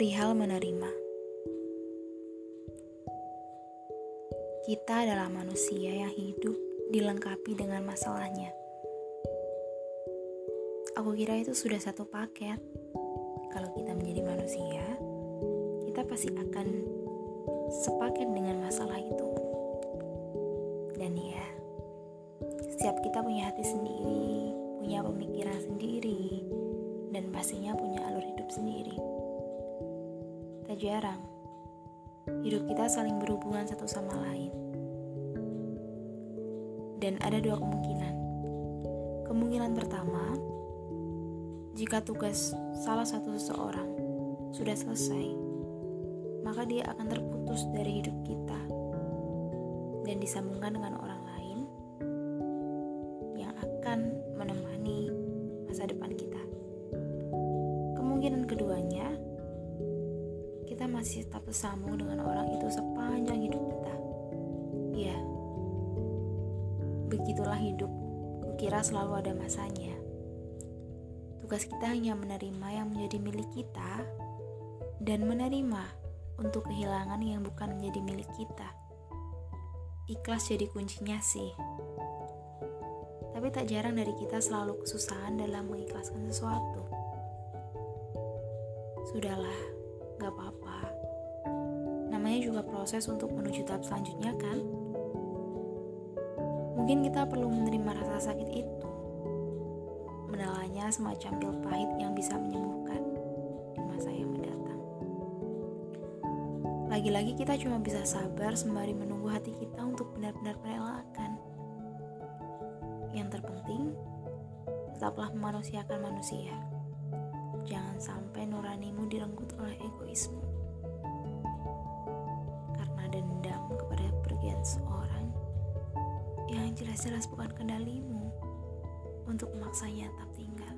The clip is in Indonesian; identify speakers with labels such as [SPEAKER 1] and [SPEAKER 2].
[SPEAKER 1] Perihal menerima. Kita adalah manusia yang hidup dilengkapi dengan masalahnya. Aku kira itu sudah satu paket. Kalau kita menjadi manusia, kita pasti akan sepaket dengan masalah itu. Dan ya, setiap kita punya hati sendiri, punya pemikiran sendiri, dan pastinya punya alur hidup sendiri. Tak jarang, hidup kita saling berhubungan satu sama lain. Dan ada dua kemungkinan. Kemungkinan pertama, jika tugas salah satu seseorang sudah selesai, maka dia akan terputus dari hidup kita dan disambungkan dengan orang lain yang akan menemani masa depan kita. Kemungkinan keduanya, kita masih tetap bersambung dengan orang itu sepanjang hidup kita. Ya, begitulah hidup. Kukira selalu ada masanya. Tugas kita hanya menerima yang menjadi milik kita dan menerima untuk kehilangan yang bukan menjadi milik kita. Ikhlas jadi kuncinya sih. Tapi tak jarang dari kita selalu kesusahan dalam mengikhlaskan sesuatu. Sudahlah. Juga proses untuk menuju tahap selanjutnya kan? Mungkin kita perlu menerima rasa sakit itu menelannya semacam pil pahit yang bisa menyembuhkan di masa yang mendatang. Lagi-lagi kita cuma bisa sabar sembari menunggu hati kita untuk benar-benar merelakan. Yang terpenting, tetaplah memanusiakan manusia. Jangan sampai nuranimu direnggut oleh egoisme. Yang jelas-jelas bukan kendalimu untuk memaksanya tetap tinggal.